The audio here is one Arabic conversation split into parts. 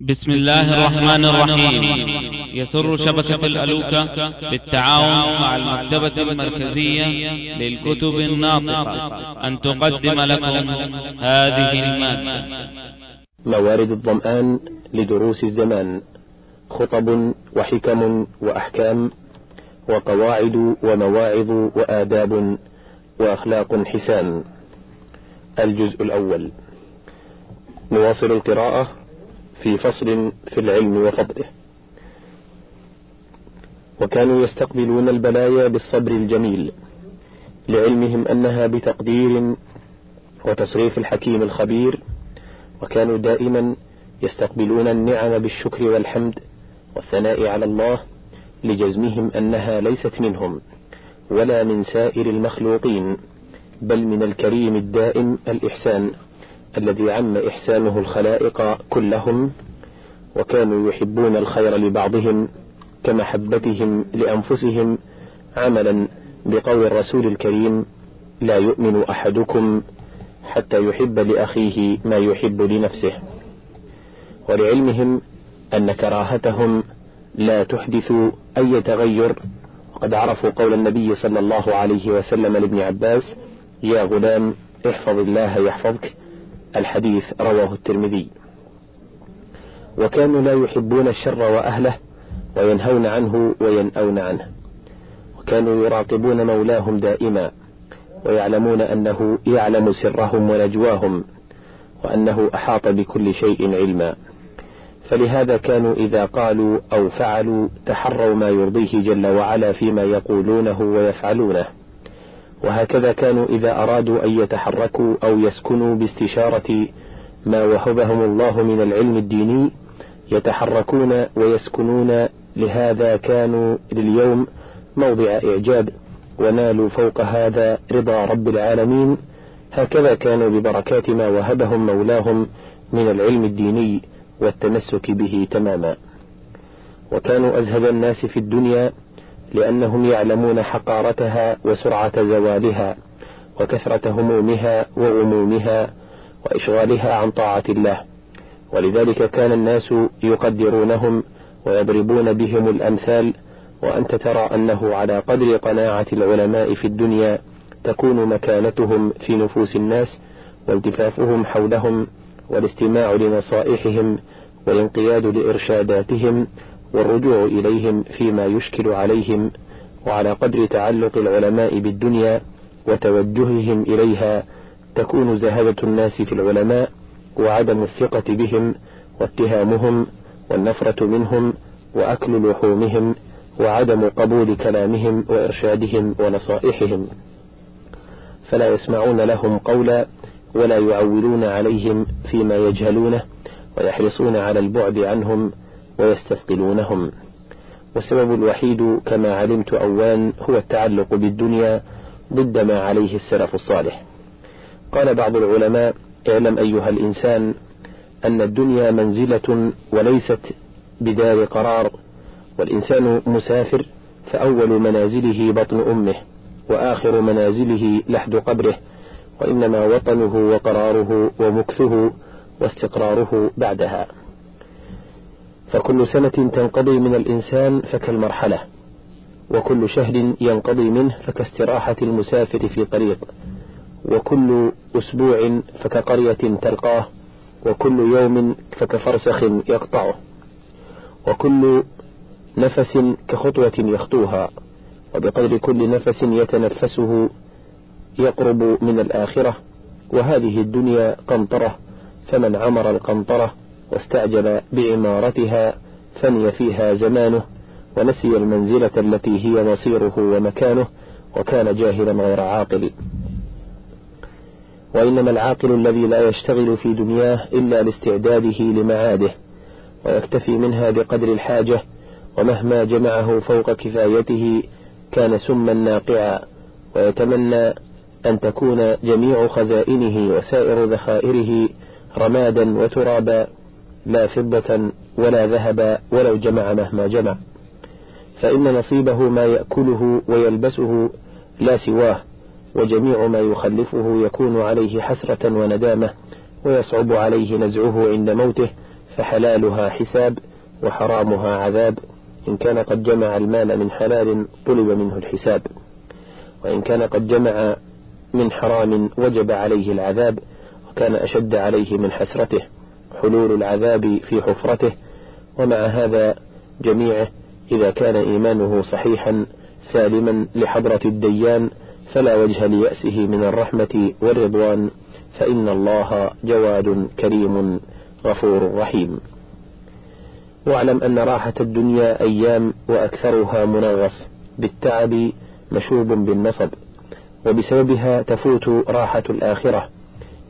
بسم الله الرحمن الرحيم. يسر شبكة الألوكة بالتعاون مع المكتبة المركزية للكتب الناطقة. أن تقدم لكم هذه المادة. موارد الظمآن لدروس الزمان. خطب وحكم وأحكام وقواعد ومواعظ وآداب وأخلاق حسان. الجزء الأول. نواصل القراءة في فصل في العلم وفضله. وكانوا يستقبلون البلايا بالصبر الجميل لعلمهم أنها بتقدير وتصريف الحكيم الخبير وكانوا دائما يستقبلون النعم بالشكر والحمد والثناء على الله لجزمهم أنها ليست منهم ولا من سائر المخلوقين بل من الكريم الدائم الإحسان. الذي عم إحسانه الخلائق كلهم وكانوا يحبون الخير لبعضهم كمحبتهم لأنفسهم عملا بقول الرسول الكريم لا يؤمن أحدكم حتى يحب لأخيه ما يحب لنفسه ولعلمهم أن كراهتهم لا تحدث أي تغير. وقد عرفوا قول النبي صلى الله عليه وسلم لابن عباس يا غلام احفظ الله يحفظك الحديث رواه الترمذي. وكانوا لا يحبون الشر وأهله وينهون عنه وينأون عنه. وكانوا يراقبون مولاهم دائما ويعلمون أنه يعلم سرهم ونجواهم وأنه أحاط بكل شيء علما. فلهذا كانوا إذا قالوا أو فعلوا تحروا ما يرضيه جل وعلا فيما يقولونه ويفعلونه. وهكذا كانوا إذا أرادوا أن يتحركوا أو يسكنوا باستشارة ما وهبهم الله من العلم الديني يتحركون ويسكنون لهذا كانوا لليوم موضع إعجاب ونالوا فوق هذا رضا رب العالمين. هكذا كانوا ببركات ما وهبهم مولاهم من العلم الديني والتمسك به تماما. وكانوا أزهد الناس في الدنيا لأنهم يعلمون حقارتها وسرعة زوالها وكثرة همومها وغمومها وإشغالها عن طاعة الله. ولذلك كان الناس يقدرونهم ويضربون بهم الأمثال وأنت ترى أنه على قدر قناعة العلماء في الدنيا تكون مكانتهم في نفوس الناس والتفافهم حولهم والاستماع لنصائحهم والانقياد لإرشاداتهم والرجوع إليهم فيما يشكل عليهم وعلى قدر تعلق العلماء بالدنيا وتوجههم إليها تكون زهادة الناس في العلماء وعدم الثقة بهم واتهامهم والنفرة منهم وأكل لحومهم وعدم قبول كلامهم وإرشادهم ونصائحهم. فلا يسمعون لهم قولا ولا يعولون عليهم فيما يجهلونه ويحرصون على البعد عنهم ويستثقلونهم. والسبب الوحيد كما علمت أوان هو التعلق بالدنيا ضد ما عليه السلف الصالح. قال بعض العلماء اعلم أيها الإنسان أن الدنيا منزلة وليست بدار قرار والإنسان مسافر فأول منازله بطن أمه وآخر منازله لحد قبره وإنما وطنه وقراره ومكثه واستقراره بعدها. فكل سنة تنقضي من الإنسان فكالمرحلة وكل شهر ينقضي منه فكاستراحة المسافر في طريق وكل أسبوع فكقرية تلقاه وكل يوم فكفرسخ يقطعه وكل نفس كخطوة يخطوها وبقدر كل نفس يتنفسه يقرب من الآخرة وهذه الدنيا قنطرة فمن عمر القنطرة واستعجل بعمارتها فني فيها زمانه ونسي المنزلة التي هي مصيره ومكانه وكان جاهلا غير عاقل. وإنما العاقل الذي لا يشتغل في دنياه إلا لاستعداده لمعاده ويكتفي منها بقدر الحاجة ومهما جمعه فوق كفايته كان سما ناقعا ويتمنى أن تكون جميع خزائنه وسائر ذخائره رمادا وترابا. لا فضة ولا ذهب ولو جمع مهما جمع. فإن نصيبه ما يأكله ويلبسه لا سواه وجميع ما يخلفه يكون عليه حسرة وندامة ويصعب عليه نزعه عند موته فحلالها حساب وحرامها عذاب. إن كان قد جمع المال من حلال طلب منه الحساب. وإن كان قد جمع من حرام وجب عليه العذاب وكان أشد عليه من حسرته. حلول العذاب في حفرته ومع هذا جميعه إذا كان إيمانه صحيحا سالما لحضرة الديان فلا وجه ليأسه من الرحمة والرضوان فإن الله جواد كريم غفور رحيم. واعلم أن راحة الدنيا أيام وأكثرها منغص بالتعب مشوب بالنصب وبسببها تفوت راحة الآخرة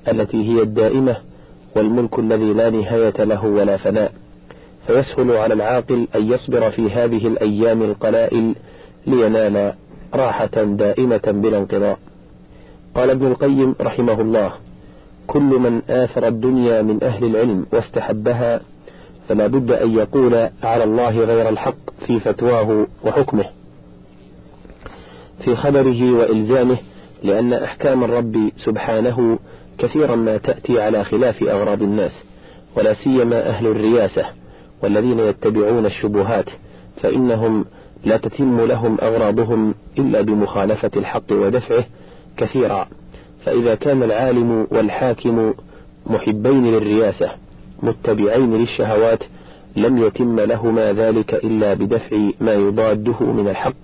التي هي الدائمة والملك الذي لا نهاية له ولا فناء. فيسهل على العاقل أن يصبر في هذه الأيام القلائل لينال راحة دائمة بلا انقضاء. قال ابن القيم رحمه الله كل من آثر الدنيا من أهل العلم واستحبها فلا بد أن يقول على الله غير الحق في فتواه وحكمه. في خبره وإلزامه لأن أحكام الرب سبحانه كثيرا ما تأتي على خلاف أغراض الناس ولا سيما أهل الرياسة والذين يتبعون الشبهات فإنهم لا تتم لهم أغراضهم إلا بمخالفة الحق ودفعه كثيرا. فإذا كان العالم والحاكم محبين للرياسة متبعين للشهوات لم يتم لهما ذلك إلا بدفع ما يضاده من الحق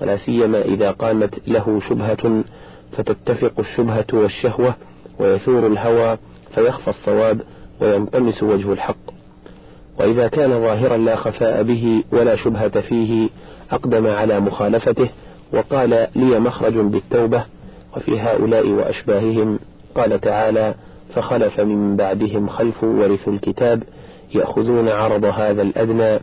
ولا سيما إذا قامت له شبهة فتتفق الشبهة والشهوة ويثور الهوى فيخفى الصواب وينطمس وجه الحق. وإذا كان ظاهرا لا خفاء به ولا شبهة فيه أقدم على مخالفته وقال لي مخرج بالتوبة وفي هؤلاء وأشباههم. قال تعالى فخلف من بعدهم خلف ورثوا الكتاب يأخذون عرض هذا الأدنى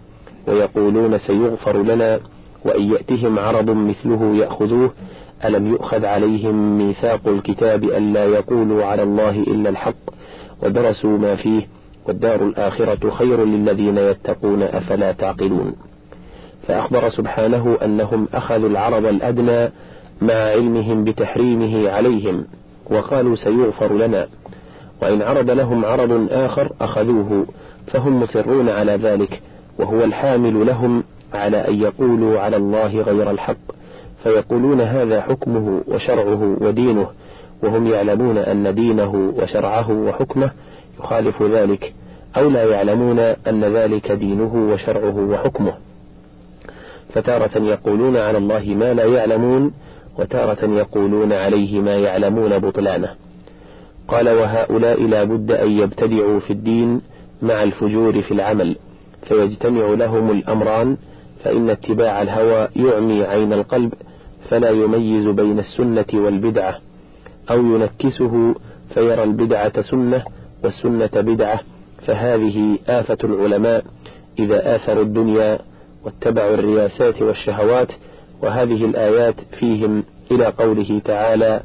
ويقولون سيغفر لنا وإن يأتهم عرض مثله يأخذوه ألم يؤخذ عليهم ميثاق الكتاب ألا يقولوا على الله إلا الحق ودرسوا ما فيه والدار الآخرة خير للذين يتقون أفلا تعقلون. فأخبر سبحانه أنهم أخذوا العرض الأدنى مع علمهم بتحريمه عليهم وقالوا سيغفر لنا. وإن عرض لهم عرض آخر أخذوه فهم مصرون على ذلك وهو الحامل لهم على أن يقولوا على الله غير الحق فيقولون هذا حكمه وشرعه ودينه وهم يعلمون أن دينه وشرعه وحكمه يخالف ذلك أو لا يعلمون أن ذلك دينه وشرعه وحكمه. فتارة يقولون على الله ما لا يعلمون وتارة يقولون عليه ما يعلمون بطلانه. قال وهؤلاء لا بد أن يبتدعوا في الدين مع الفجور في العمل فيجتمع لهم الأمران فإن اتباع الهوى يعمي عين القلب فلا يميز بين السنة والبدعة أو ينكسه فيرى البدعة سنة والسنة بدعة فهذه آفة العلماء إذا آثروا الدنيا واتبعوا الرياسات والشهوات وهذه الآيات فيهم إلى قوله تعالى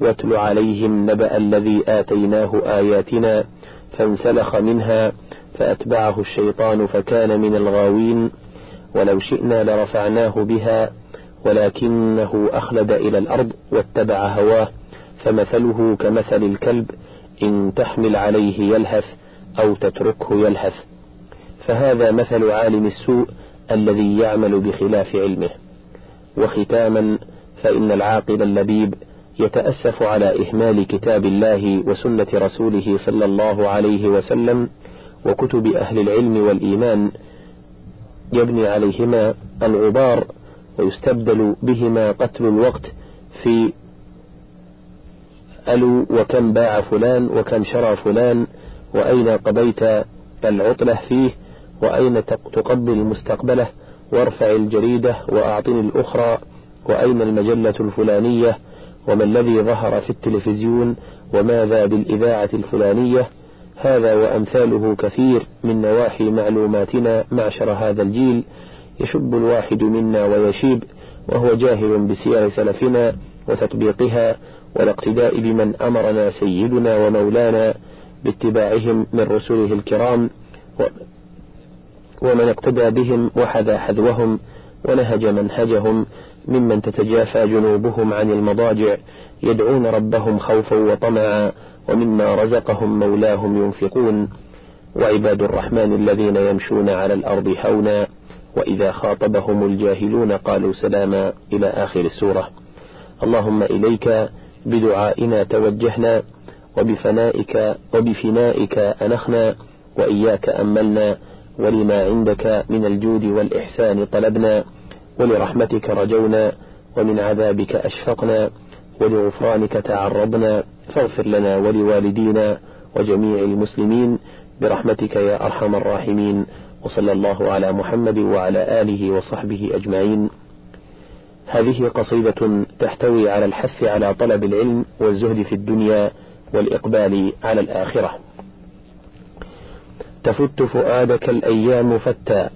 واتل عليهم نبأ الذي آتيناه آياتنا فانسلخ منها فأتبعه الشيطان فكان من الغاوين ولو شئنا لرفعناه بها ولكنه أخلد إلى الأرض واتبع هواه فمثله كمثل الكلب إن تحمل عليه يلهث أو تتركه يلهث. فهذا مثل عالم السوء الذي يعمل بخلاف علمه. وختاما فإن العاقل اللبيب يتأسف على إهمال كتاب الله وسنة رسوله صلى الله عليه وسلم وكتب أهل العلم والإيمان يبني عليهما الغبار ويستبدل بهما قتل الوقت في ألو وكم باع فلان وكم شرى فلان وأين قضيت العطلة فيه وأين تقضي المستقبله وارفع الجريدة وأعطني الأخرى وأين المجلة الفلانية وما الذي ظهر في التلفزيون وماذا بالإذاعة الفلانية؟ هذا وأمثاله كثير من نواحي معلوماتنا معشر هذا الجيل يشب الواحد منا ويشيب وهو جاهل بسير سلفنا وتطبيقها والاقتداء بمن أمرنا سيدنا ومولانا باتباعهم من رسله الكرام ومن اقتدى بهم وحذا حذوهم ونهج منهجهم ممن تتجافى جنوبهم عن المضاجع يدعون ربهم خوفا وطمعا ومما رزقهم مولاهم ينفقون. وعباد الرحمن الذين يمشون على الأرض هونا وإذا خاطبهم الجاهلون قالوا سلاما إلى آخر السورة. اللهم إليك بدعائنا توجهنا وبفنائك وبفنائك أنخنا وإياك أملنا ولما عندك من الجود والإحسان طلبنا ولرحمتك رجونا ومن عذابك أشفقنا ولغفرانك تعرضنا فاغفر لنا ولوالدينا وجميع المسلمين برحمتك يا أرحم الراحمين. وصلى الله على محمد وعلى آله وصحبه أجمعين. هذه قصيدة تحتوي على الحث على طلب العلم والزهد في الدنيا والإقبال على الآخرة. تفت فؤادك الأيام فتا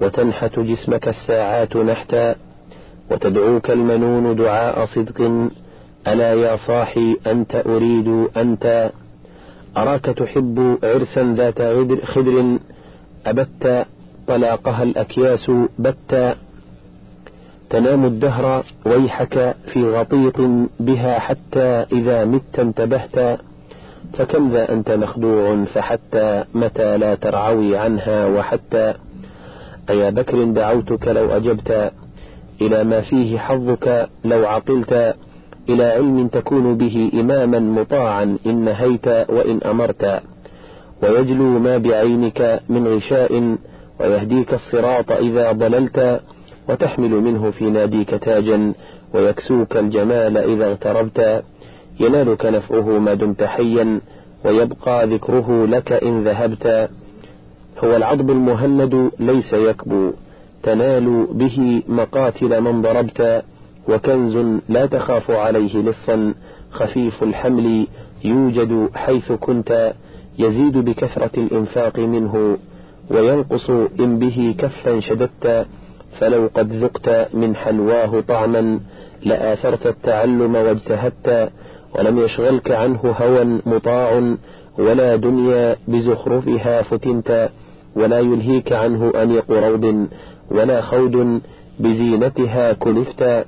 وتنحت جسمك الساعات نحتا وتدعوك المنون دعاء صدق ألا يا صاحي أنت أريد أنت؟ أراك تحب عرسا ذات خدر؟ أبت طلاقها الأكياس بتا تنام الدهر ويحك في غطيط بها حتى إذا مت انتبهت فكم ذا أنت مخدوع فحتى متى لا ترعوي عنها وحتى؟ أيا بكر دعوتك لو أجبت إلى ما فيه حظك لو عقلت إلى علم تكون به إماما مطاعا إن نهيت وإن أمرت. ويجلو ما بعينك من غشاء ويهديك الصراط إذا ضللت وتحمل منه في ناديك تاجا ويكسوك الجمال إذا اغتربت. ينالك نفعه ما دمت حيا ويبقى ذكره لك إن ذهبت. هو العضب المهند ليس يكبو تنال به مقاتل من ضربت. وكنز لا تخاف عليه لصا خفيف الحمل يوجد حيث كنت. يزيد بكثرة الإنفاق منه وينقص إن به كفا شددت فلو قد ذقت من حلواه طعما لآثرت التعلم واجتهدت ولم يشغلك عنه هوى مطاع ولا دنيا بزخرفها فتنت ولا يلهيك عنه أنيق روض ولا خود بزينتها كلفت.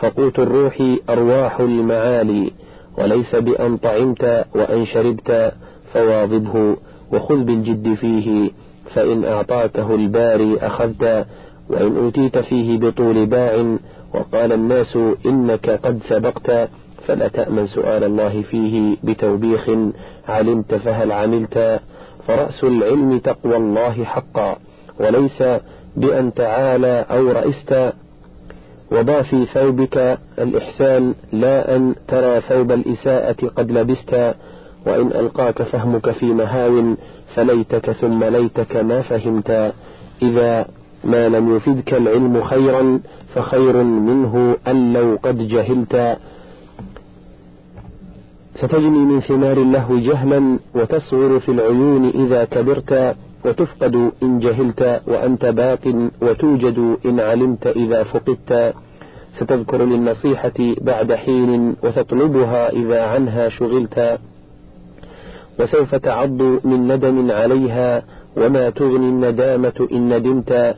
فقوت الروح أرواح المعالي وليس بأن طعمت وأن شربت. فواظبه وخذ بالجد فيه فإن أعطاكه الباري أخذت وإن أوتيت فيه بطول باع وقال الناس إنك قد سبقت فلا تأمن سؤال الله فيه بتوبيخ علمت فهل عملت؟ فرأس العلم تقوى الله حقا وليس بأن تعالى أو رئست. وضع في ثوبك الإحسان لا أن ترى ثوب الإساءة قد لبست. وإن ألقاك فهمك في مهاو فليتك ثم ليتك ما فهمت. إذا ما لم يفدك العلم خيرا فخير منه أن لو قد جهلت. ستجني من ثمار اللهو جهلا وتصغر في العيون إذا كبرت وتفقد إن جهلت وأنت باق وتوجد إن علمت إذا فقدت. ستذكر للنصيحة بعد حين وتطلبها إذا عنها شغلت. وسوف تعض من ندم عليها وما تغني الندامة إن ندمت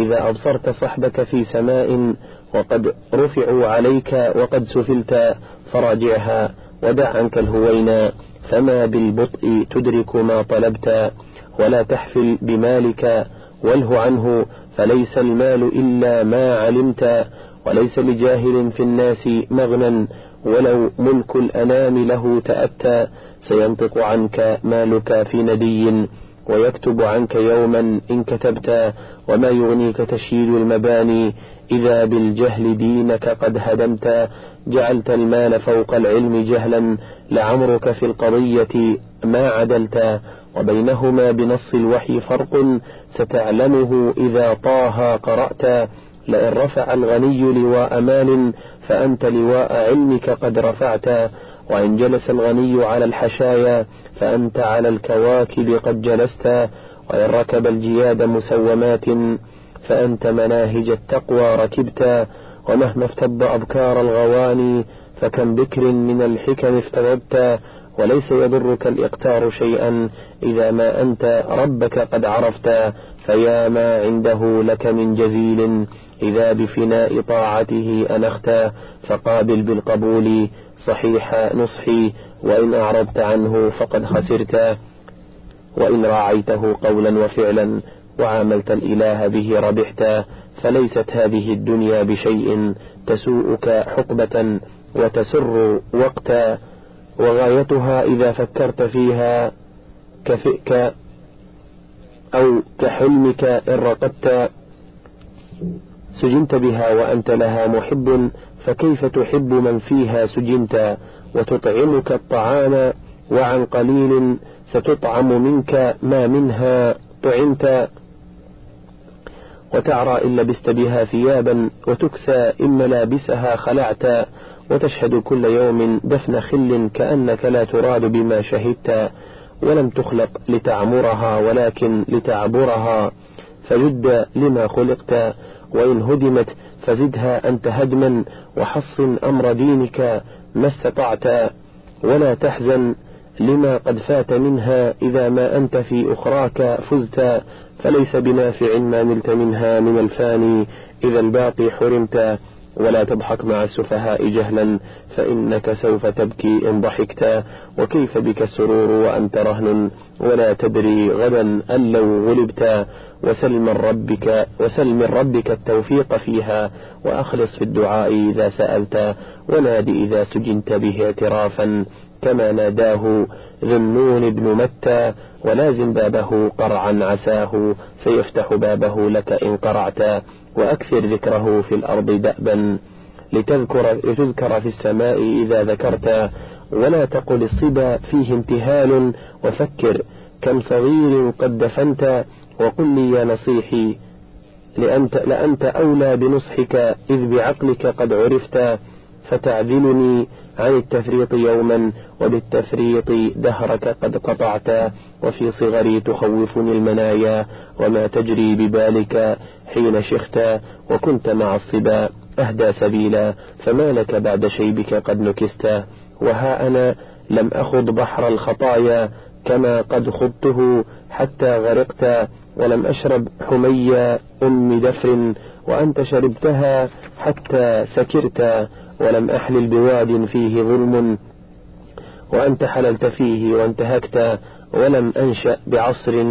إذا أبصرت صحبك في سماء وقد رفعوا عليك وقد سفلت فراجعها ودع عنك الهوينا فما بالبطء تدرك ما طلبت ولا تحفل بمالك واله عنه فليس المال إلا ما علمت وليس لجاهل في الناس مغنى ولو ملك الأنام له تأتى سينطق عنك مالك في ندي ويكتب عنك يوما إن كتبت وما يغنيك تشييد المباني إذا بالجهل دينك قد هدمت جعلت المال فوق العلم جهلا لعمرك في القضية ما عدلت وبينهما بنص الوحي فرق ستعلمه إذا طه قرأت لئن رفع الغني لواء مال فأنت لواء علمك قد رفعت وإن جلس الغني على الحشايا فأنت على الكواكب قد جلست وإن ركب الجياد مسومات فأنت مناهج التقوى ركبت ومهما افتض أبكار الغواني فكم بكر من الحكم افتضبت وليس يضرك الإقتار شيئا إذا ما أنت ربك قد عرفت فيا ما عنده لك من جزيل. إذا بفناء طاعته أنخت فقابل بالقبول صحيح نصحي وإن أعرضت عنه فقد خسرت. وإن راعيته قولا وفعلا وعاملت الإله به ربحت فليست هذه الدنيا بشيء تسوءك حقبة وتسر وقتا. وغايتها إذا فكرت فيها كفئك أو كحلمك إن رقدت. سجنت بها وأنت لها محب فكيف تحب من فيها سجنت؟ وتطعمك الطعام وعن قليل ستطعم منك ما منها طعمت. وتعرى إن لبست بها ثيابا وتكسى إن ملابسها خلعت. وتشهد كل يوم دفن خل كأنك لا تراد بما شهدت. ولم تخلق لتعمرها ولكن لتعبرها. فجد لما خلقت. وإن هدمت فزدها أنت هدما وحصن أمر دينك ما استطعت ولا تحزن لما قد فات منها إذا ما أنت في أخراك فزت فليس بنافع ما نلت منها من الفاني إذا الباقي حرمت ولا تضحك مع السفهاء جهلا فإنك سوف تبكي إن ضحكت. وكيف بك السرور وأنت رهن؟ ولا تدري غدا أن لو غلبت. وسل من ربك وسل من ربك التوفيق فيها. وأخلص في الدعاء إذا سألت. ونادي إذا سجنت به اعترافا. كما ناداه ذنون بن متى. ولازم بابه قرعا عساه. سيفتح بابه لك إن قرعت. وأكثر ذكره في الأرض دأبا لتذكر, لتذكر في السماء إذا ذكرت ولا تقل الصبا فيه امتهال وفكر كم صغير قد دفنت وقل لي يا نصيحي لأنت, لأنت أولى بنصحك إذ بعقلك قد عرفت فتعذلني عن التفريط يوما وبالتفريط دهرك قد قطعت وفي صغري تخوفني المنايا وما تجري ببالك حين شخت وكنت مع الصبا أهدى سبيلا فما لك بعد شيبك قد نكست؟ وها أنا لم أخض بحر الخطايا كما قد خضته حتى غرقت ولم أشرب حمي أم دفر وأنت شربتها حتى سكرت. ولم أحلل بواد فيه ظلم وأنت حللت فيه وانتهكت ولم أنشأ بعصر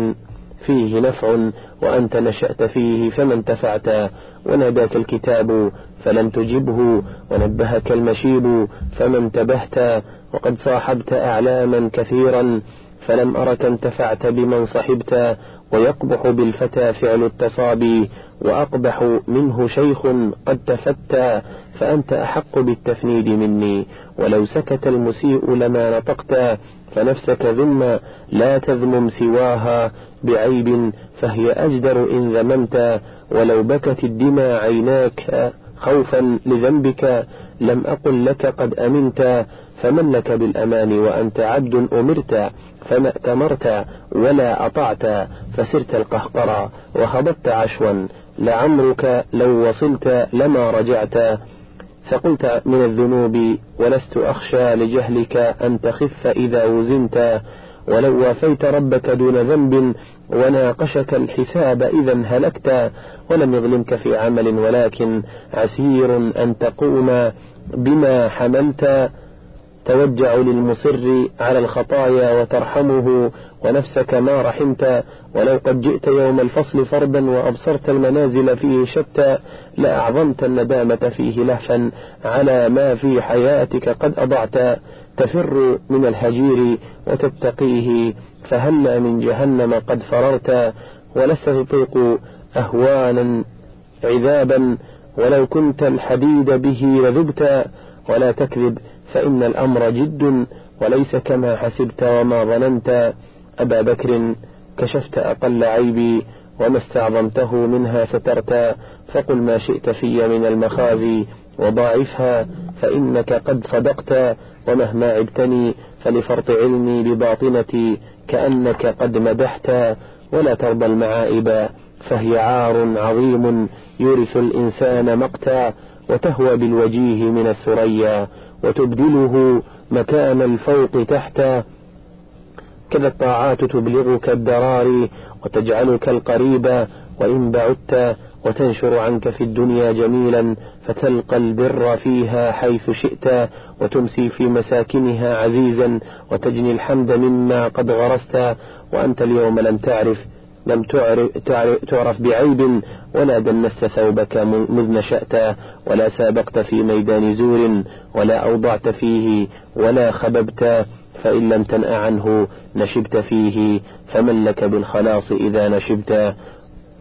فيه نفع وأنت نشأت فيه فما انتفعت. وناداك الكتاب فلم تجبه ونبهك المشيب فما انتبهت. وقد صاحبت أعلاما كثيرا فلم أرك انتفعت بمن صحبت ويقبح بالفتى فعل التصابي وأقبح منه شيخ قد تفتى فأنت أحق بالتفنيد مني. ولو سكت المسيء لما نطقت فنفسك ذم لا تذمم سواها بعيب فهي أجدر إن ذممت. ولو بكت الدمى عيناك خوفا لذنبك لم أقل لك قد أمنت فمن لك بالأمان وأنت عبد أمرت. فما ائتمرت ولا أطعت فسرت القهقرى وهبطت عشوا لعمرك لو وصلت لما رجعت فقلت من الذنوب ولست أخشى لجهلك أن تخف إذا وزنت ولو وافيت ربك دون ذنب وناقشك الحساب إذا هلكت ولم يظلمك في عمل ولكن عسير أن تقوم بما حملت توجع للمصر على الخطايا وترحمه ونفسك ما رحمت. ولو قد جئت يوم الفصل فردا وأبصرت المنازل فيه شتى لأعظمت الندامة فيه لهفا على ما في حياتك قد أضعت. تفر من الهجير وتتقيه فهلا من جهنم قد فررت. ولست تطيق أهوانا عذابا ولو كنت الحديد به لذبت. ولا تكذب فإن الأمر جد وليس كما حسبت وما ظننت. أبا بكر كشفت أقل عيبي وما استعظمته منها سترت. فقل ما شئت في من المخازي وضاعفها فإنك قد صدقت. ومهما عبتني فلفرط علمي بباطنتي كأنك قد مدحت. ولا ترضى المعائب فهي عار عظيم يورث الإنسان مقتا. وتهوى بالوجيه من الثريا. وتبدله مكان الفوق تحت. كذا الطاعات تبلغك الدرار وتجعلك القريب وإن بعدت وتنشر عنك في الدنيا جميلا فتلقى البر فيها حيث شئت وتمسي في مساكنها عزيزا وتجني الحمد مما قد غرست وأنت اليوم لم تعرف لم تعرف, بعيب ولا دنست ثوبك مذ نشأت ولا سابقت في ميدان زور ولا أوضعت فيه ولا خببت فإن لم تنأ عنه نشبت فيه فمن لك بالخلاص إذا نشبت؟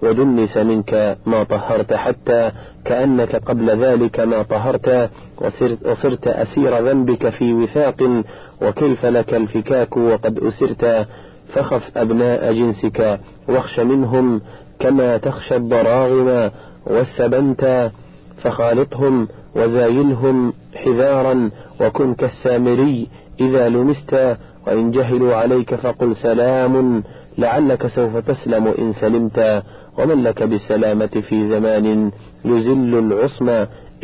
ودنس منك ما طهرت حتى كأنك قبل ذلك ما طهرت وصرت, وصرت أسير ذنبك في وثاق وكيف لك الفكاك وقد أسرت. فخف أبناء جنسك واخش منهم كما تخشى الضراغم والسبنت فخالطهم وزايلهم حذارا وكن كالسامري إذا لمست وإن جهلوا عليك فقل سلام لعلك سوف تسلم إن سلمت ومن لك بالسلامة في زمان يزل العصم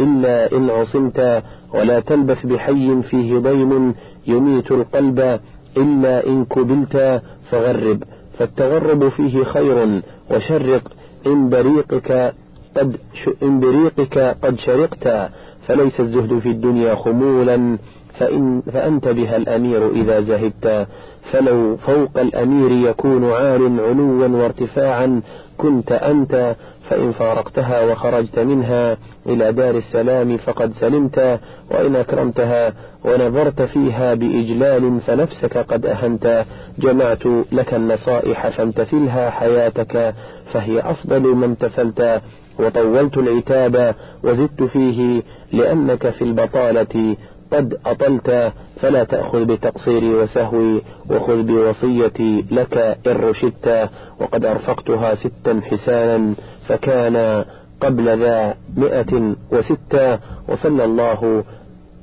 إلا إن عصمت ولا تلبث بحي فيه ضيم يميت القلب إلا إن كبلت فغرب فالتغرب فيه خير وشرق إن بريقك قد إن بريقك قد شرقت فليس الزهد في الدنيا خمولا فإن فأنت بها الأمير إذا زهدت فلو فوق الأمير يكون عال علوا وارتفاعا كنت أنت فإن فارقتها وخرجت منها إلى دار السلام فقد سلمت وإن أكرمتها ونظرت فيها بإجلال فنفسك قد أهنت. جمعت لك النصائح فامتثلها حياتك فهي أفضل ما امتثلت وطولت العتاب وزدت فيه لأنك في البطالة قد أطلت فلا تأخذ بتقصيري وسهوي وخذ بوصيتي لك إن رشدت وقد أرفقتها ستا حسانا فكان قبل ذا مئة وستة وصلى الله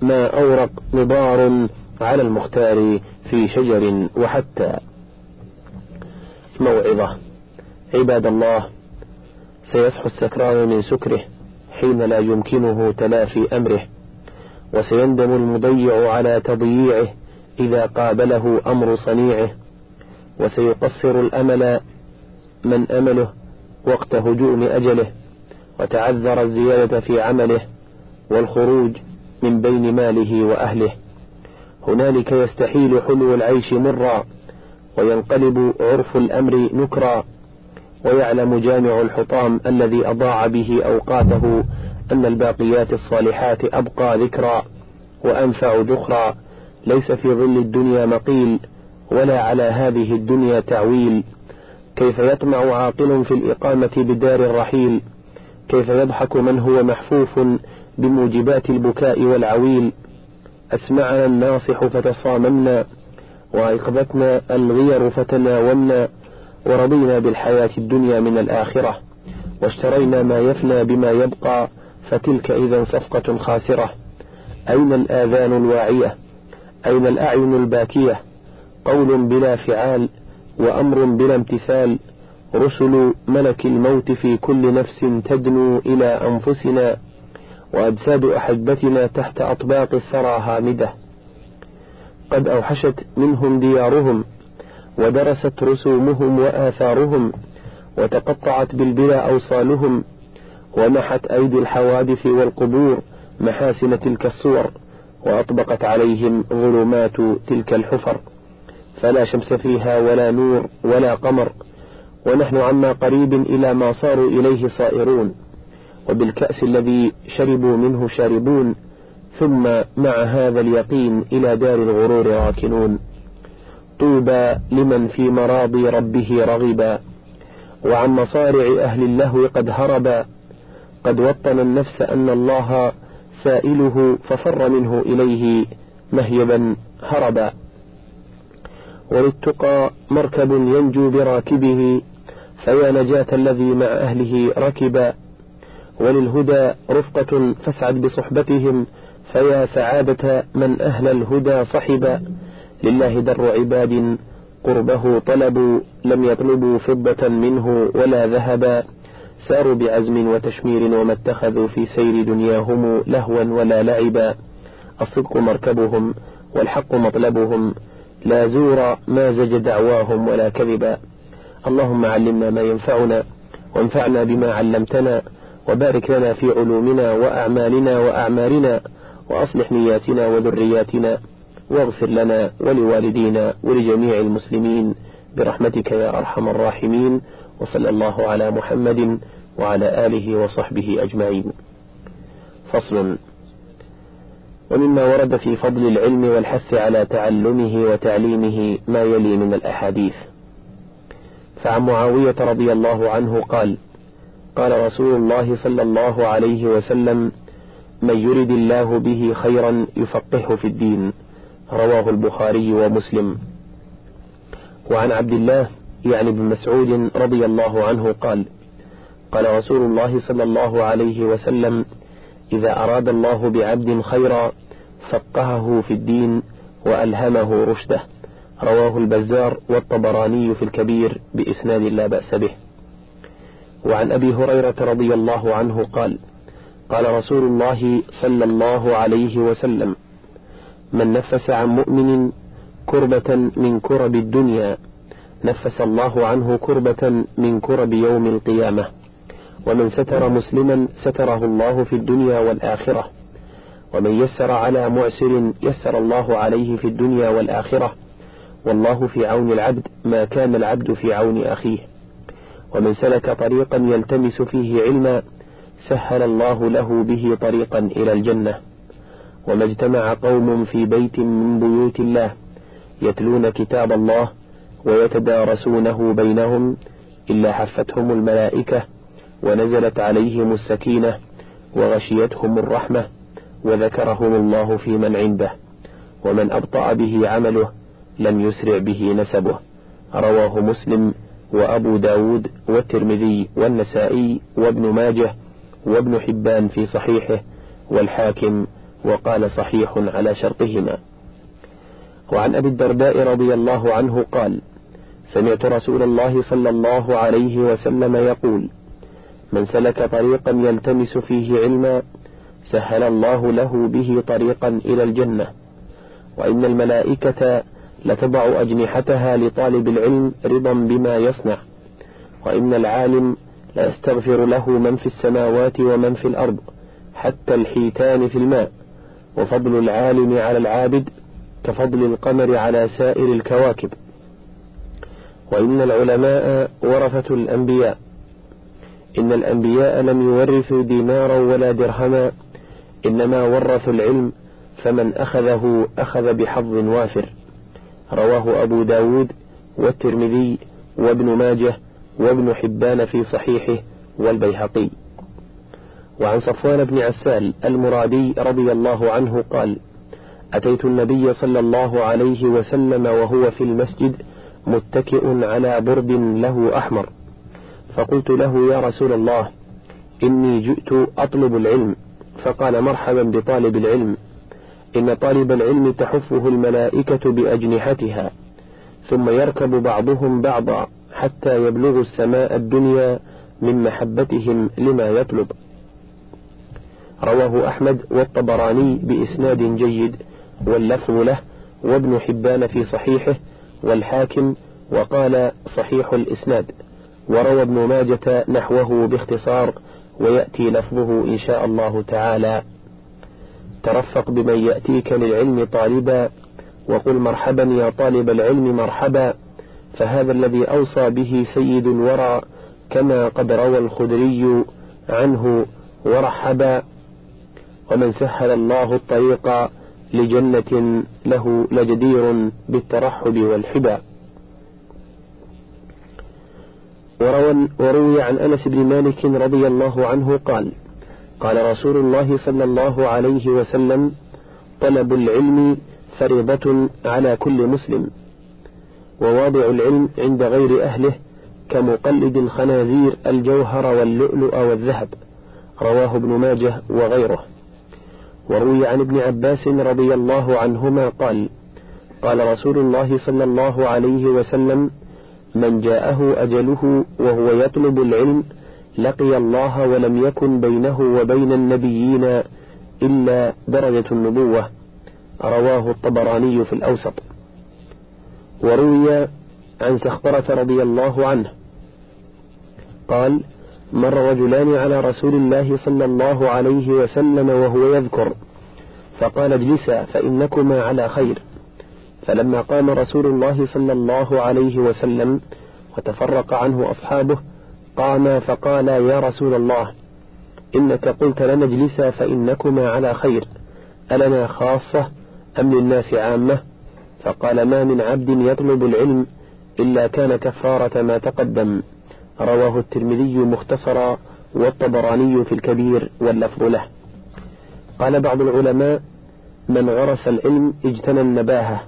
ما أورق نضار على المختار في شجر وحتى. موعظة. عباد الله سيصحو السكران من سكره حين لا يمكنه تلافي أمره. وسيندم المضيع على تضييعه إذا قابله أمر صنيعه وسيقصر الأمل من أمله وقت هجوم أجله وتعذر الزيادة في عمله والخروج من بين ماله وأهله. هنالك يستحيل حلو العيش مرا وينقلب عرف الأمر نكرا ويعلم جامع الحطام الذي أضاع به أوقاته أن الباقيات الصالحات أبقى ذكرى وأنفع ذخرى ليس في ظل الدنيا مقيل ولا على هذه الدنيا تعويل. كيف يطمع عاقل في الإقامة بدار الرحيل؟ كيف يضحك من هو محفوف بموجبات البكاء والعويل؟ أسمعنا الناصح فتصاممنا وأيقظتنا الغير فتناومنا ورضينا بالحياة الدنيا من الآخرة واشترينا ما يفنى بما يبقى. فتلك إذا صفقة خاسرة. أين الآذان الواعية؟ أين الأعين الباكية؟ قول بلا فعال وأمر بلا امتثال. رسل ملك الموت في كل نفس تدنو إلى أنفسنا وأجساد أحبتنا تحت أطباق الثرى هامدة. قد أوحشت منهم ديارهم ودرست رسومهم وآثارهم وتقطعت بالبلا أوصالهم ومحت أيدي الحوادث والقبور محاسن تلك الصور وأطبقت عليهم ظلمات تلك الحفر. فلا شمس فيها ولا نور ولا قمر ونحن عما قريب إلى ما صاروا إليه صائرون. وبالكأس الذي شربوا منه شاربون ثم مع هذا اليقين إلى دار الغرور راكنون. طوبى لمن في مراضي ربه رغبا وعن مصارع أهل اللهو قد هربا. قد وطن النفس أن الله سائله ففر منه إليه مهيبا هربا. وللتقى مركب ينجو براكبه فيا نجاة الذي مع أهله ركبا. وللهدى رفقة فاسعد بصحبتهم فيا سعادة من أهل الهدى صحبا. لله در عباد قربه طلبوا لم يطلبوا فضة منه ولا ذهبا. ساروا بعزم وتشمير وما اتخذوا في سير دنياهم لهوا ولا لعبا. الصدق مركبهم والحق مطلبهم. لا زور ما زج دعواهم ولا كذبا. اللهم علمنا ما ينفعنا وانفعنا بما علمتنا وبارك لنا في علومنا وأعمالنا وأعمارنا وأصلح نياتنا وذرياتنا واغفر لنا ولوالدينا ولجميع المسلمين برحمتك يا أرحم الراحمين. وصلى الله على محمد وعلى آله وصحبه أجمعين. فصل. ومما ورد في فضل العلم والحث على تعلمه وتعليمه ما يلي من الأحاديث. فعن معاوية رضي الله عنه قال قال رسول الله صلى الله عليه وسلم من يرد الله به خيرا يفقهه في الدين رواه البخاري ومسلم. وعن عبد الله يعني بن مسعود رضي الله عنه قال قال رسول الله صلى الله عليه وسلم إذا أراد الله بعبد خيرا فقهه في الدين وألهمه رشده. رواه البزار والطبراني في الكبير بإسناد لا بأس به. وعن أبي هريرة رضي الله عنه قال قال رسول الله صلى الله عليه وسلم من نفس عن مؤمن كربة من كرب الدنيا نفس الله عنه كربة من كرب يوم القيامة. ومن ستر مسلما ستره الله في الدنيا والآخرة. ومن يسر على معسر يسر الله عليه في الدنيا والآخرة. والله في عون العبد ما كان العبد في عون أخيه. ومن سلك طريقا يلتمس فيه علما سهل الله له به طريقا إلى الجنة. وما اجتمع قوم في بيت من بيوت الله يتلون كتاب الله ويتدارسونه بينهم إلا حفتهم الملائكة ونزلت عليهم السكينة وغشيتهم الرحمة وذكرهم الله في من عنده ومن أبطأ به عمله لم يسرع به نسبه رواه مسلم وأبو داود والترمذي والنسائي وابن ماجه وابن حبان في صحيحه والحاكم وقال صحيح على شرطهما وعن أبي الدرداء رضي الله عنه قال سمعت رسول الله صلى الله عليه وسلم يقول من سلك طريقا يلتمس فيه علما سهل الله له به طريقا إلى الجنة. وإن الملائكة لتضع أجنحتها لطالب العلم رضا بما يصنع وإن العالم لا يستغفر له من في السماوات ومن في الأرض حتى الحيتان في الماء. وفضل العالم على العابد كفضل القمر على سائر الكواكب. وإن العلماء ورثة الأنبياء. إن الأنبياء لم يورثوا دينارا ولا درهما إنما ورثوا العلم فمن أخذه أخذ بحظ وافر. رواه أبو داود والترمذي وابن ماجه وابن حبان في صحيحه والبيهقي. وعن صفوان بن عسال المرادي رضي الله عنه قال أتيت النبي صلى الله عليه وسلم وهو في المسجد متكئ على برد له أحمر. فقلت له يا رسول الله إني جئت أطلب العلم. فقال مرحبا بطالب العلم إن طالب العلم تحفه الملائكة بأجنحتها ثم يركب بعضهم بعضا حتى يبلغوا السماء الدنيا من محبتهم لما يطلب. رواه أحمد والطبراني بإسناد جيد. واللفظ له وابن حبان في صحيحه والحاكم وقال صحيح الإسناد. وروى ابن ماجة نحوه باختصار ويأتي لفظه إن شاء الله تعالى. ترفق بمن يأتيك للعلم طالبا وقل مرحبا يا طالب العلم مرحبا فهذا الذي أوصى به سيد الورى كما قد روى الخدري عنه ورحبا. ومن سهل الله الطريق لجنة له لجدير بالترحب والحبا. وروي عن أنس بن مالك رضي الله عنه قال قال رسول الله صلى الله عليه وسلم طلب العلم فريضة على كل مسلم وواضع العلم عند غير أهله كمقلد الخنازير الجوهر واللؤلؤ والذهب. رواه ابن ماجه وغيره. وروي عن ابن عباس رضي الله عنهما قال قال رسول الله صلى الله عليه وسلم من جاءه أجله وهو يطلب العلم لقي الله ولم يكن بينه وبين النبيين إلا درجة النبوة. رواه الطبراني في الأوسط. وروي عن سخبرة رضي الله عنه قال مر رجلان على رسول الله صلى الله عليه وسلم وهو يذكر فقال اجلسا فإنكما على خير. فلما قام رسول الله صلى الله عليه وسلم وتفرق عنه أصحابه قام فقال يا رسول الله إنك قلت لنا اجلسا فإنكما على خير ألنا خاصة أم للناس عامة؟ فقال ما من عبد يطلب العلم إلا كان كفارة ما تقدم. رواه الترمذي مختصرا والطبراني في الكبير واللفظ له. قال بعض العلماء من غرس العلم اجتنى النباهة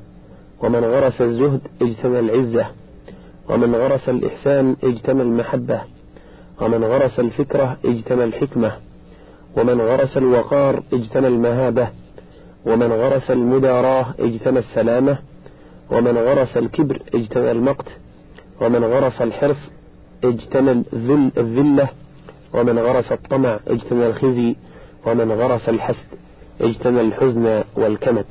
ومن غرس الزهد اجتنى العزة ومن غرس الإحسان اجتنى المحبة ومن غرس الفكرة اجتنى الحكمة ومن غرس الوقار اجتنى المهابة ومن غرس المداراة اجتنى السلامة ومن غرس الكبر اجتنى المقت ومن غرس الحرص اجتنى الذل الذلة ومن غرس الطمع اجتنى الخزي ومن غرس الحسد اجتنى الحزن والكمد.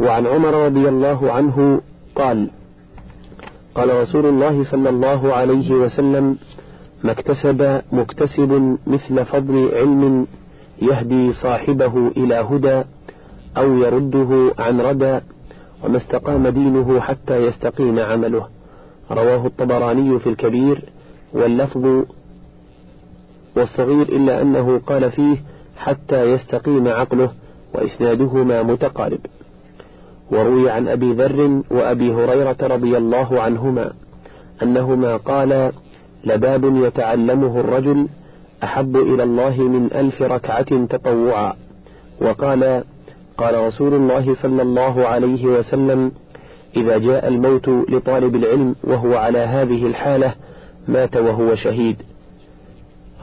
وعن عمر رضي الله عنه قال قال رسول الله صلى الله عليه وسلم ما اكتسب مكتسب مثل فضل علم يهدي صاحبه إلى هدى أو يرده عن ردى وما استقام دينه حتى يستقيم عمله. رواه الطبراني في الكبير واللفظ والصغير إلا أنه قال فيه حتى يستقيم عقله وإسنادهما متقارب. وروي عن أبي ذر وأبي هريرة رضي الله عنهما أنهما قالا لباب يتعلمه الرجل أحب إلى الله من ألف ركعة تطوعا. وقال قال رسول الله صلى الله عليه وسلم إذا جاء الموت لطالب العلم وهو على هذه الحالة مات وهو شهيد.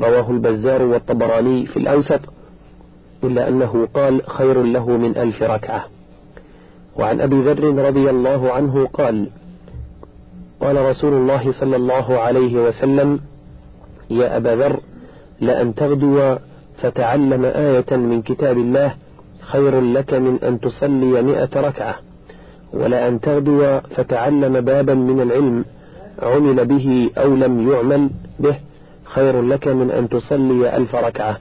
رواه البزار والطبراني في الأوسط إلا أنه قال خير له من ألف ركعة. وعن أبي ذر رضي الله عنه قال قال رسول الله صلى الله عليه وسلم يا أبا ذر لأن تغدو فتعلم آية من كتاب الله خير لك من أن تصلي مئة ركعة. ولأن تغدو فتعلم بابا من العلم عمل به أو لم يعمل به خير لك من أن تصلي ألف ركعة.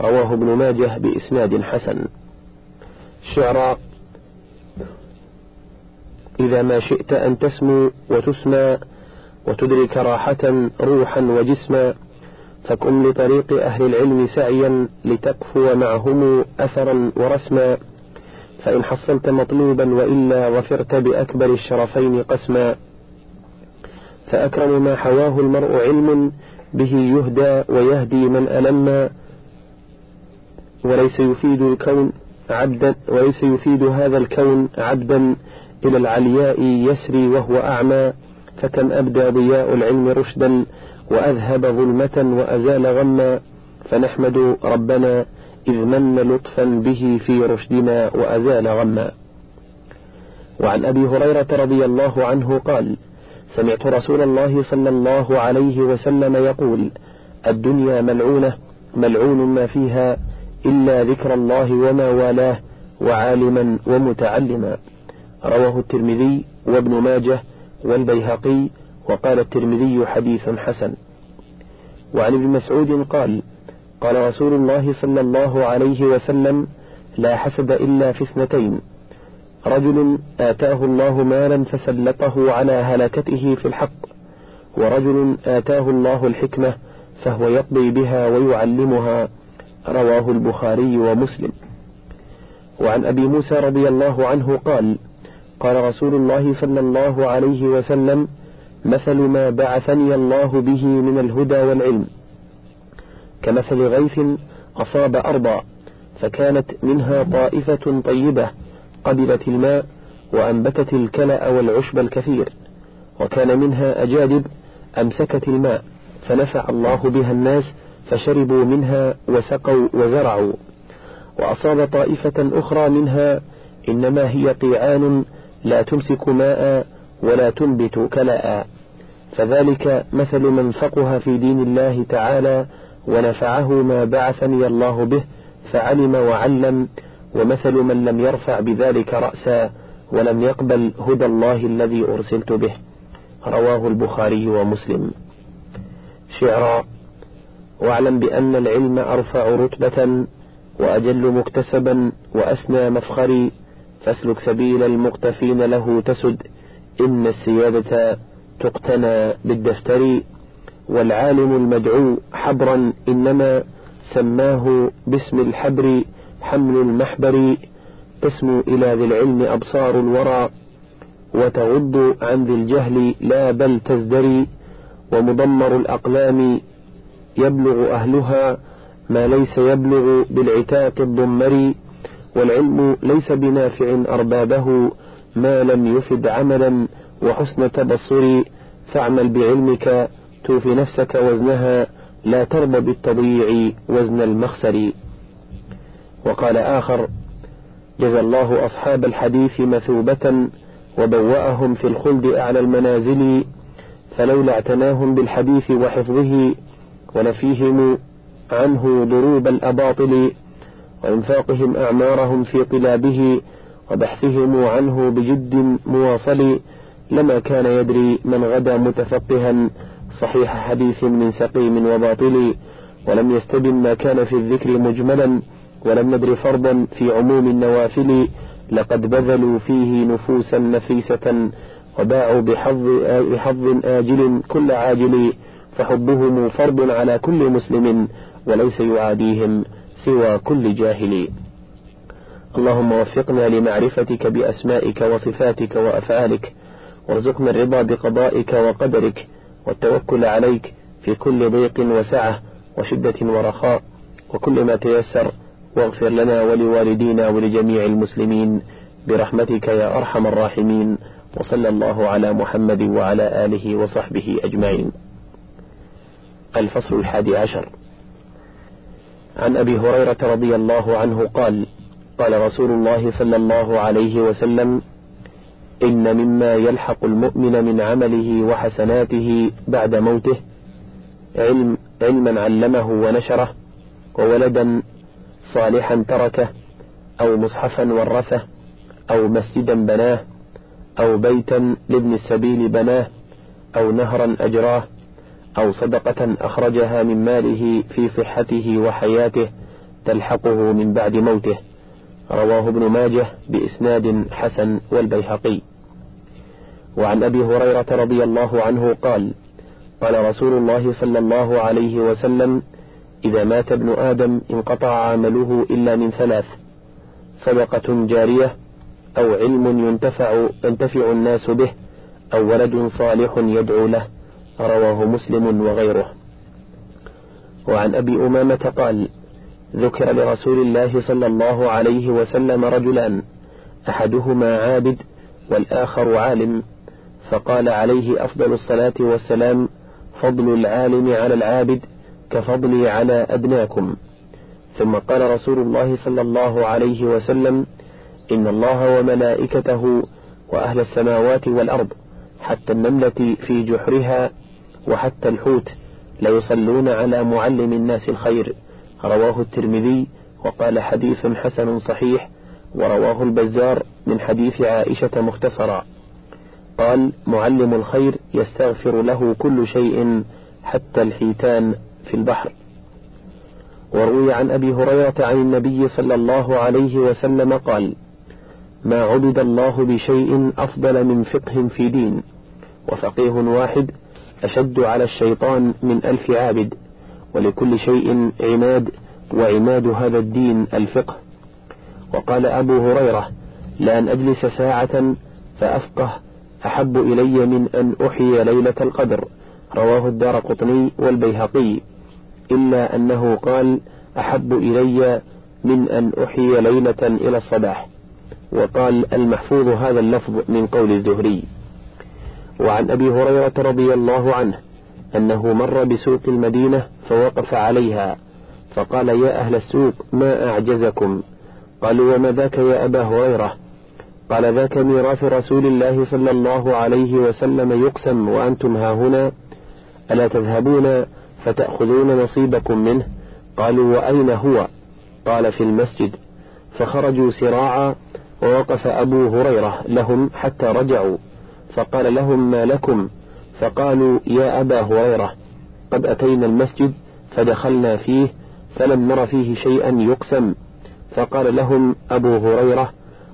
رواه ابن ماجه بإسناد حسن. شعراء إذا ما شئت أن تسمو وتسمى وتدرك راحة روحا وجسما فكن لطريق أهل العلم سعيا لتقفو معهم أثرا ورسما. فإن حصلت مطلوبا وإلا غفرت بأكبر الشرفين قسما. فأكرم ما حواه المرء علم به يهدى ويهدي من ألم. وليس يفيد الكون عبدا وليس يفيد هذا الكون عبدا إلى العلياء يسري وهو أعمى. فكم أبدى ضياء العلم رشدا وأذهب ظلمة وأزال غما. فنحمد ربنا إذ من لطفا به في رشدنا وأزال غما. وعن أبي هريرة رضي الله عنه قال سمعت رسول الله صلى الله عليه وسلم يقول الدنيا ملعونة ملعون ما فيها إلا ذكر الله وما والاه وعالما ومتعلما. رواه الترمذي وابن ماجه والبيهقي وقال الترمذي حديث حسن. وعن ابن مسعود قال قال رسول الله صلى الله عليه وسلم لا حسد إلا في اثنتين. رجل آتاه الله مالا فسلطه على هلكته في الحق ورجل آتاه الله الحكمة فهو يقضي بها ويعلمها. رواه البخاري ومسلم. وعن أبي موسى رضي الله عنه قال قال رسول الله صلى الله عليه وسلم مثل ما بعثني الله به من الهدى والعلم. كمثل غيث أصاب أرضا فكانت منها طائفة طيبة قبلت الماء وأنبتت الكلأ والعشب الكثير وكان منها أجادب أمسكت الماء فنفع الله بها الناس فشربوا منها وسقوا وزرعوا. وأصاب طائفة أخرى منها إنما هي قيعان لا تمسك ماء ولا تنبت كلاء فذلك مثل من فقه في دين الله تعالى ونفعه ما بعثني الله به فعلم وعلم ومثل من لم يرفع بذلك رأسا ولم يقبل هدى الله الذي أرسلت به. رواه البخاري ومسلم. شعرا واعلم بأن العلم أرفع رتبة وأجل مكتسبا وأسنى مفخري فاسلك سبيل المقتفين له تسد إن السيادة تقتنى بالدفتر والعالم المدعو حبرا إنما سماه باسم الحبر حمل المحبر تسمو إلى ذي العلم أبصار الورى وتغض عن ذي الجهل لا بل تزدري ومضمر الأقلام يبلغ أهلها ما ليس يبلغ بالعتاق الضمري والعلم ليس بنافع أربابه ما لم يفد عملا وحسن تبصر فاعمل بعلمك توفي نفسك وزنها لا ترضى بالتضييع وزن المخسر. وقال آخر جزى الله أصحاب الحديث مثوبة وبوأهم في الخلد أعلى المنازل فلولا اعتناهم بالحديث وحفظه ونفيهم عنه ضروب الأباطل وإنفاقهم أعمارهم في طلابه وبحثهم عنه بجد مواصل لما كان يدري من غدا متفقها صحيح حديث من سقيم وباطل ولم يستبن ما كان في الذكر مجملا ولم ندر فرضا في عموم النوافل لقد بذلوا فيه نفوسا نفيسة وباعوا بحظ, بحظ آجل كل عاجل فحبهم فرض على كل مسلم وليس يعاديهم سوى كل جاهل. اللهم وفقنا لمعرفتك بأسمائك وصفاتك وأفعالك وارزقنا الرضا بقضائك وقدرك والتوكل عليك في كل ضيق وسعة وشدة ورخاء وكل ما تيسر واغفر لنا ولوالدينا ولجميع المسلمين برحمتك يا أرحم الراحمين وصلى الله على محمد وعلى آله وصحبه أجمعين. الفصل الحادي عشر. عن أبي هريرة رضي الله عنه قال قال رسول الله صلى الله عليه وسلم إن مما يلحق المؤمن من عمله وحسناته بعد موته علم علما علمه ونشره وولدا صالحا تركه أو مصحفا ورثه أو مسجدا بناه أو بيتا لابن السبيل بناه أو نهرا أجراه أو صدقة أخرجها من ماله في صحته وحياته تلحقه من بعد موته. رواه ابن ماجه بإسناد حسن والبيهقي. وعن أبي هريرة رضي الله عنه قال قال رسول الله صلى الله عليه وسلم إذا مات ابن آدم انقطع عمله إلا من ثلاث صدقة جارية أو علم ينتفع ينتفع الناس به أو ولد صالح يدعو له رواه مسلم وغيره. وعن أبي أمامة قال ذكر لرسول الله صلى الله عليه وسلم رجلان أحدهما عابد والآخر عالم فقال عليه أفضل الصلاة والسلام فضل العالم على العابد كفضلي على أدناكم ثم قال رسول الله صلى الله عليه وسلم إن الله وملائكته وأهل السماوات والأرض حتى النملة في جحرها وحتى الحوت ليصلون على معلم الناس الخير. رواه الترمذي وقال حديث حسن صحيح ورواه البزار من حديث عائشة مختصرا. قال معلم الخير يستغفر له كل شيء حتى الحيتان في البحر. وروي عن أبي هريرة عن النبي صلى الله عليه وسلم قال ما عبد الله بشيء أفضل من فقه في دين وفقيه واحد أشد على الشيطان من ألف عابد. ولكل شيء عماد وعماد هذا الدين الفقه. وقال أبو هريرة لأن أجلس ساعة فأفقه أحب إلي من أن أحيي ليلة القدر. رواه الدار قطني والبيهقي. إلا أنه قال أحب إلي من أن أحيي ليلة إلى الصباح. وقال المحفوظ هذا اللفظ من قول الزهري. وعن أبي هريرة رضي الله عنه أنه مر بسوق المدينة فوقف عليها فقال يا أهل السوق ما أعجزكم؟ قالوا وما ذاك يا أبا هريرة؟ قال ذاك ميراث رسول الله صلى الله عليه وسلم يقسم وأنتم ها هنا ألا تذهبون فتأخذون نصيبكم منه؟ قالوا وأين هو؟ قال في المسجد. فخرجوا سراعا ووقف أبو هريرة لهم حتى رجعوا فقال لهم ما لكم؟ فقالوا يا أبا هريرة. قد أتينا المسجد فدخلنا فيه فلم نر فيه شيئا يقسم. فقال لهم أبو هريرة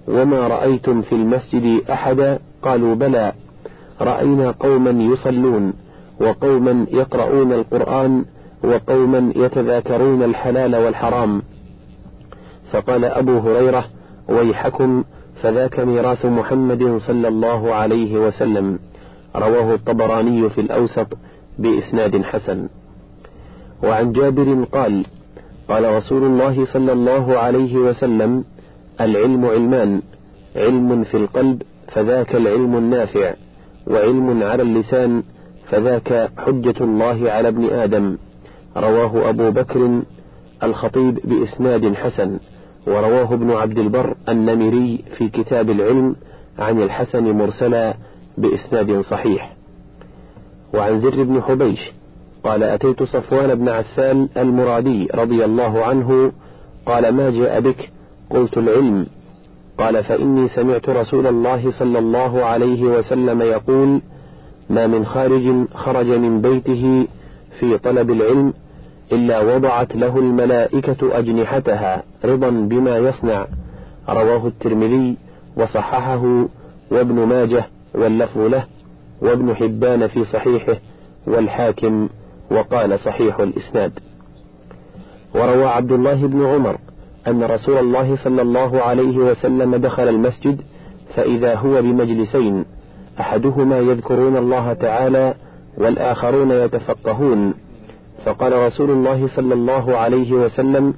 وما رأيتم في المسجد أحدا؟ قالوا بلى رأينا قوما يصلون وقوما يقرؤون القرآن وقوما يتذاكرون الحلال والحرام. فقال أبو هريرة ويحكم فذاك ميراث محمد صلى الله عليه وسلم. رواه الطبراني في الأوسط. بإسناد حسن. وعن جابر قال قال رسول الله صلى الله عليه وسلم العلم علمان علم في القلب فذاك العلم النافع وعلم على اللسان فذاك حجة الله على ابن آدم. رواه أبو بكر الخطيب بإسناد حسن ورواه ابن عبد البر النمري في كتاب العلم عن الحسن مرسلا بإسناد صحيح. وعن زر بن حبيش قال أتيت صفوان بن عسال المرادي رضي الله عنه قال ما جاء بك؟ قلت العلم. قال فإني سمعت رسول الله صلى الله عليه وسلم يقول ما من خارج خرج من بيته في طلب العلم إلا وضعت له الملائكة أجنحتها رضا بما يصنع. رواه الترمذي وصححه وابن ماجه واللفظ له. وابن حبان في صحيحه والحاكم وقال صحيح الإسناد. وروى عبد الله بن عمر أن رسول الله صلى الله عليه وسلم دخل المسجد فإذا هو بمجلسين أحدهما يذكرون الله تعالى والآخرون يتفقهون. فقال رسول الله صلى الله عليه وسلم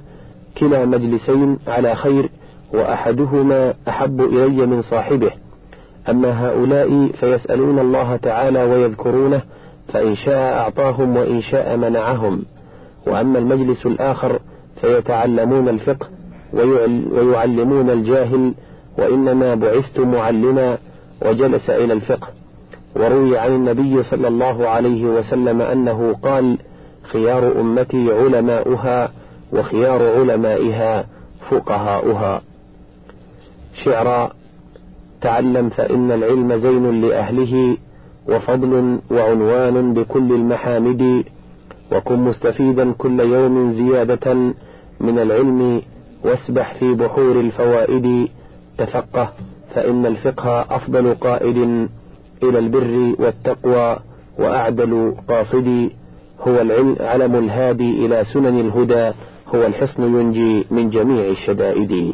كلا مجلسين على خير وأحدهما أحب إلي من صاحبه أما هؤلاء فيسألون الله تعالى ويذكرونه فإن شاء أعطاهم وإن شاء منعهم. وأما المجلس الآخر فيتعلمون الفقه ويعلمون الجاهل وإنما بعثت معلما وجلس إلى الفقه. وروي عن النبي صلى الله عليه وسلم أنه قال خيار أمتي علماؤها وخيار علمائها فقهاؤها. شعرا تعلم فإن العلم زين لأهله وفضل وعنوان بكل المحامد وكن مستفيدا كل يوم زيادة من العلم واسبح في بحور الفوائد. تفقه فإن الفقه أفضل قائد إلى البر والتقوى وأعدل قاصد. هو العلم علم الهادي إلى سنن الهدى هو الحصن ينجي من جميع الشدائد.